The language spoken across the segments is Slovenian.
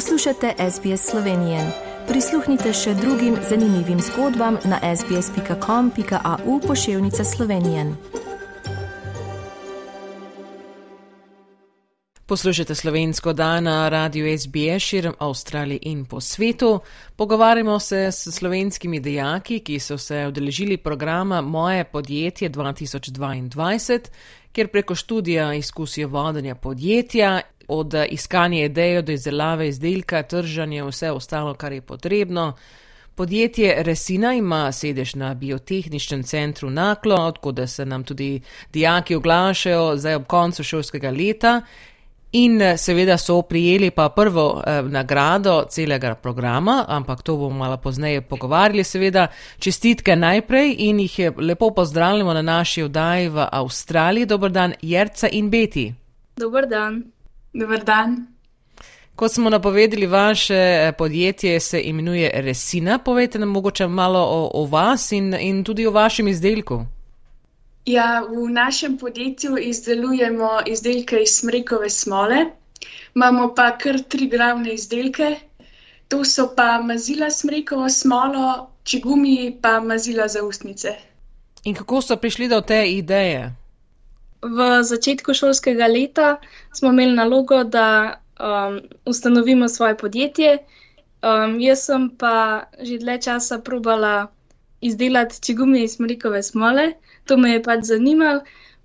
Poslušate SBS Slovenije. Prisluhnite še drugim zanimivim zgodbam na sbsp.com.au pošiljka Slovenije. Poslušate slovensko dan na radiju SBS širom Avstralije in po svetu. Pogovarjamo se s slovenskimi dejaki, ki so se odeležili programa Moje podjetje 2022, kjer preko študija izkusijo vodenja podjetja od iskanja ideje do izdelave izdelka, trženja, vse ostalo, kar je potrebno. Podjetje Resina ima sedež na biotehničnem centru Naklo, odkud se nam tudi dijaki oglašajo zdaj ob koncu šolskega leta. In seveda so prijeli pa prvo eh, nagrado celega programa, ampak to bomo malo pozneje pogovarjali. Seveda čestitke najprej in jih lepo pozdravljamo na naši oddaji v Avstraliji. Dobr dan, Jerca in Beti. Dobr dan. Dobar dan. Kot smo napovedali, vaše eh, podjetje se imenuje Resina. Povejte nam mogoče malo o, o vas in, in tudi o vašem izdelku. Ja, v našem podjetju izdelujemo izdelke iz smrekove smole. Imamo pa kar tri glavne izdelke. To so pa mazila smrekovo smolo, čigumi pa mazila za ustnice. In kako so prišli do te ideje? V začetku šolskega leta smo imeli nalogo, da um, ustanovimo svoje podjetje. Um, jaz sem pa že dlje časa probala izdelati čigumi iz mrikove smole, to me je pač zanimalo.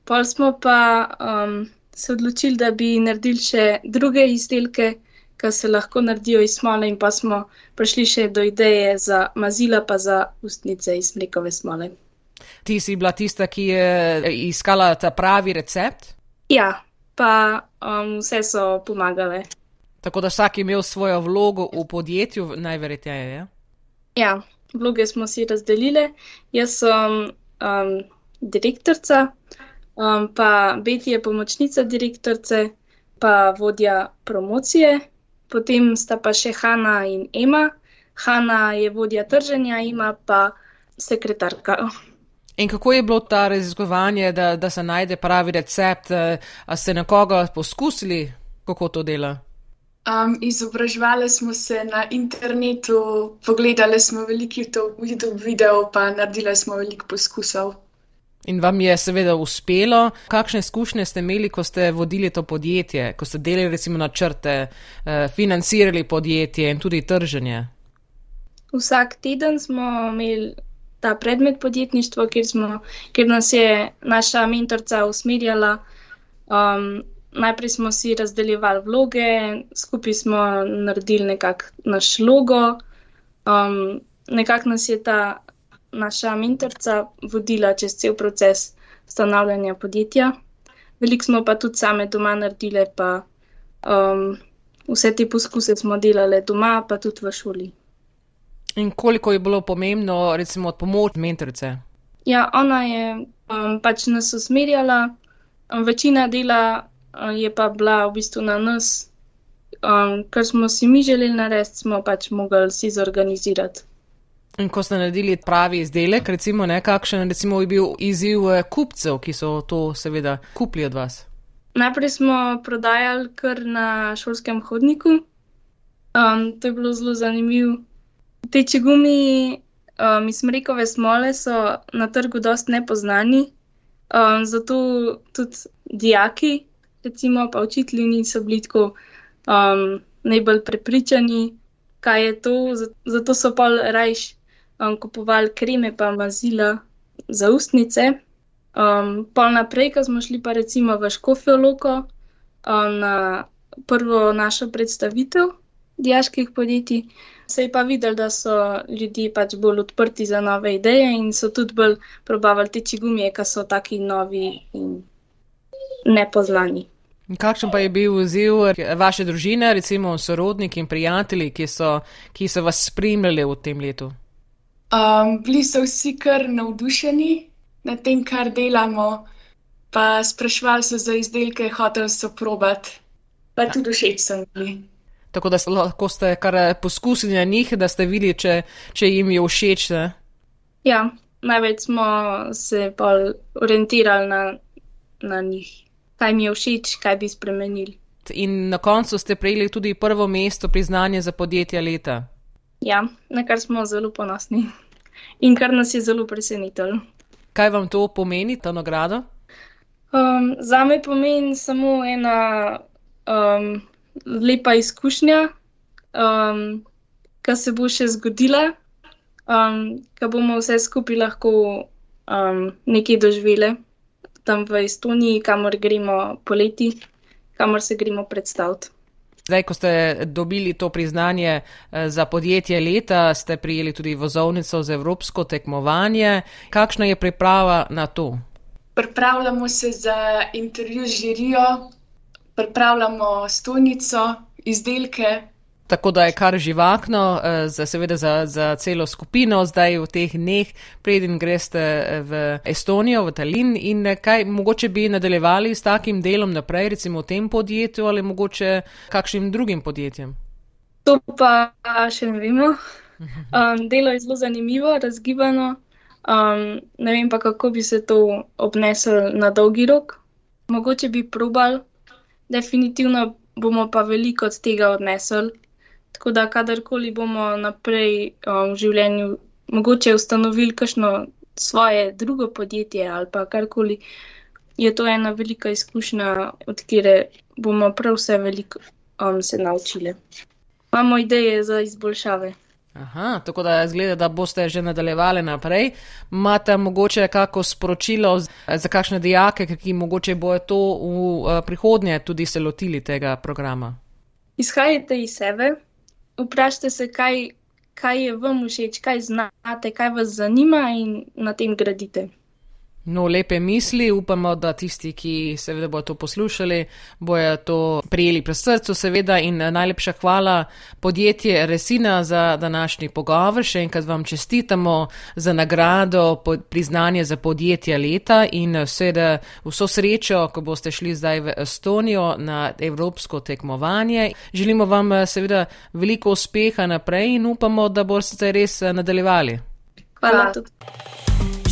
Pol smo pa um, se odločili, da bi naredili še druge izdelke, ki se lahko naredijo iz smole, in pa smo prišli še do ideje za mazila, pa za ustnice iz mrikove smole. Ti si bila tista, ki je iskala ta pravi recept? Ja, pa um, vse so pomagale. Tako da vsak je imel svojo vlogo v podjetju, najverjetneje. Ja? ja, vloge smo si razdelili. Jaz sem um, direktorica, um, pa Beti je pomočnica direktorice, pa vodja promocije, potem sta pa še Hanna in Ema. Hanna je vodja trženja, ima pa sekretarka. In kako je bilo ta raziskovanje, da, da se najde pravi recept? Eh, a ste nekoga poskusili, kako to dela? Um, izobraževali smo se na internetu, pogledali smo veliko YouTube videov, pa naredili smo veliko poskusov. In vam je seveda uspelo. Kakšne izkušnje ste imeli, ko ste vodili to podjetje, ko ste delali recimo načrte, eh, financirali podjetje in tudi trženje? Vsak teden smo imeli ta predmet podjetništva, kjer, smo, kjer nas je naša mentorica usmerjala. Um, najprej smo si razdeljevali vloge, skupaj smo naredili nekako naš logo. Um, nekako nas je ta naša mentorica vodila čez cel proces stanavljanja podjetja. Veliko smo pa tudi same doma naredili, pa um, vse te poskuse smo delali doma, pa tudi v šoli. In koliko je bilo pomembno, recimo, pomoč mentorice? Ja, ona je um, pač nas usmerjala, um, večina dela um, je pa bila v bistvu na nas, um, kar smo si mi želeli narediti, smo pač mogli si zorganizirati. In ko ste naredili pravi izdelek, recimo, ne, kakšen recimo, je bil izziv eh, kupcev, ki so to seveda kupili od vas? Najprej smo prodajali kar na šolskem hodniku. Um, to je bilo zelo zanimivo. Te čigumi um, iz mrekove smole so na trgu dosti nepoznani, um, zato tudi dijaki, recimo pa učitelji, niso bili tako um, najbolj prepričani, kaj je to. Zato so pa rajš um, kupovali kreme pa mazila za ustnice. Um, pol naprej, ko smo šli pa recimo v Škofijo Loko um, na prvo našo predstavitev dijaških podjetij se je pa videl, da so ljudje pač bolj odprti za nove ideje in so tudi bolj probavali te čigumije, ki so taki novi in nepoznani. Kakšen pa je bil odziv vaše družine, recimo sorodniki in prijatelji, ki so, ki so vas spremljali v tem letu? Um, bili so vsi kar navdušeni nad tem, kar delamo, pa sprašvali so za izdelke, hoteli so probati, pa tudi všeč so bili. Tako da lahko ste kar eh, poskusili na njih, da ste videli, če, če jim je všeč. Ne? Ja, največ smo se orientirali na, na njih, kaj jim je všeč, kaj bi spremenili. In na koncu ste prejeli tudi prvo mesto priznanje za podjetje leta. Ja, na kar smo zelo ponosni in kar nas je zelo presenetilo. Kaj vam to pomeni, ta nagrada? Um, za me pomeni samo ena um, lepa izkušnja, um, ki se bo še zgodila, um, ki bomo vse skupaj lahko um, nekaj doživeli tam v Estoniji, kamor gremo poleti, kamor se gremo predstaviti. Zdaj, ko ste dobili to priznanje eh, za podjetje leta, ste prijeli tudi vozovnico za evropsko tekmovanje. Kakšna je priprava na to? Pripravljamo se za intervju z žirijo, pripravljamo stolnico, izdelke, Tako da je kar živahno, eh, za, seveda za, za celo skupino, zdaj v teh dneh, preden greste eh, v Estonijo, v Tallinn in eh, kaj mogoče bi nadaljevali s takim delom naprej, recimo v tem podjetju ali mogoče kakšnim drugim podjetjem. To pa še ne vemo. Um, delo je zelo zanimivo, razgibano. Um, ne vem pa, kako bi se to obneslo na dolgi rok. Mogoče bi probal, definitivno bomo pa veliko od tega odnesli. Tako da, kadarkoli bomo naprej um, v življenju mogoče ustanovili kakšno svoje drugo podjetje ali pa karkoli, je to ena velika izkušnja, od kire bomo prav vse veliko um, se naučili. Imamo ideje za izboljšave. Aha, tako da zgleda, da boste že nadaljevali naprej. Imate mogoče kako sporočilo za kakšne dijake, ki mogoče bojo to v uh, prihodnje tudi se lotili tega programa? Izhajajte iz sebe, vprašajte se, kaj, kaj je vam všeč, kaj znate, kaj vas zanima in na tem gradite. No, lepe misli, upamo, da tisti, ki seveda bodo to poslušali, bojo to prijeli pri srcu, seveda in eh, najlepša hvala podjetje Resina za današnji pogovor. Še enkrat vam čestitamo za nagrado, priznanje za podjetje leta in eh, seveda vso srečo, ko boste šli zdaj v Estonijo na evropsko tekmovanje. Želimo vam eh, seveda veliko uspeha naprej in upamo, da boste res nadaljevali. Hvala tudi.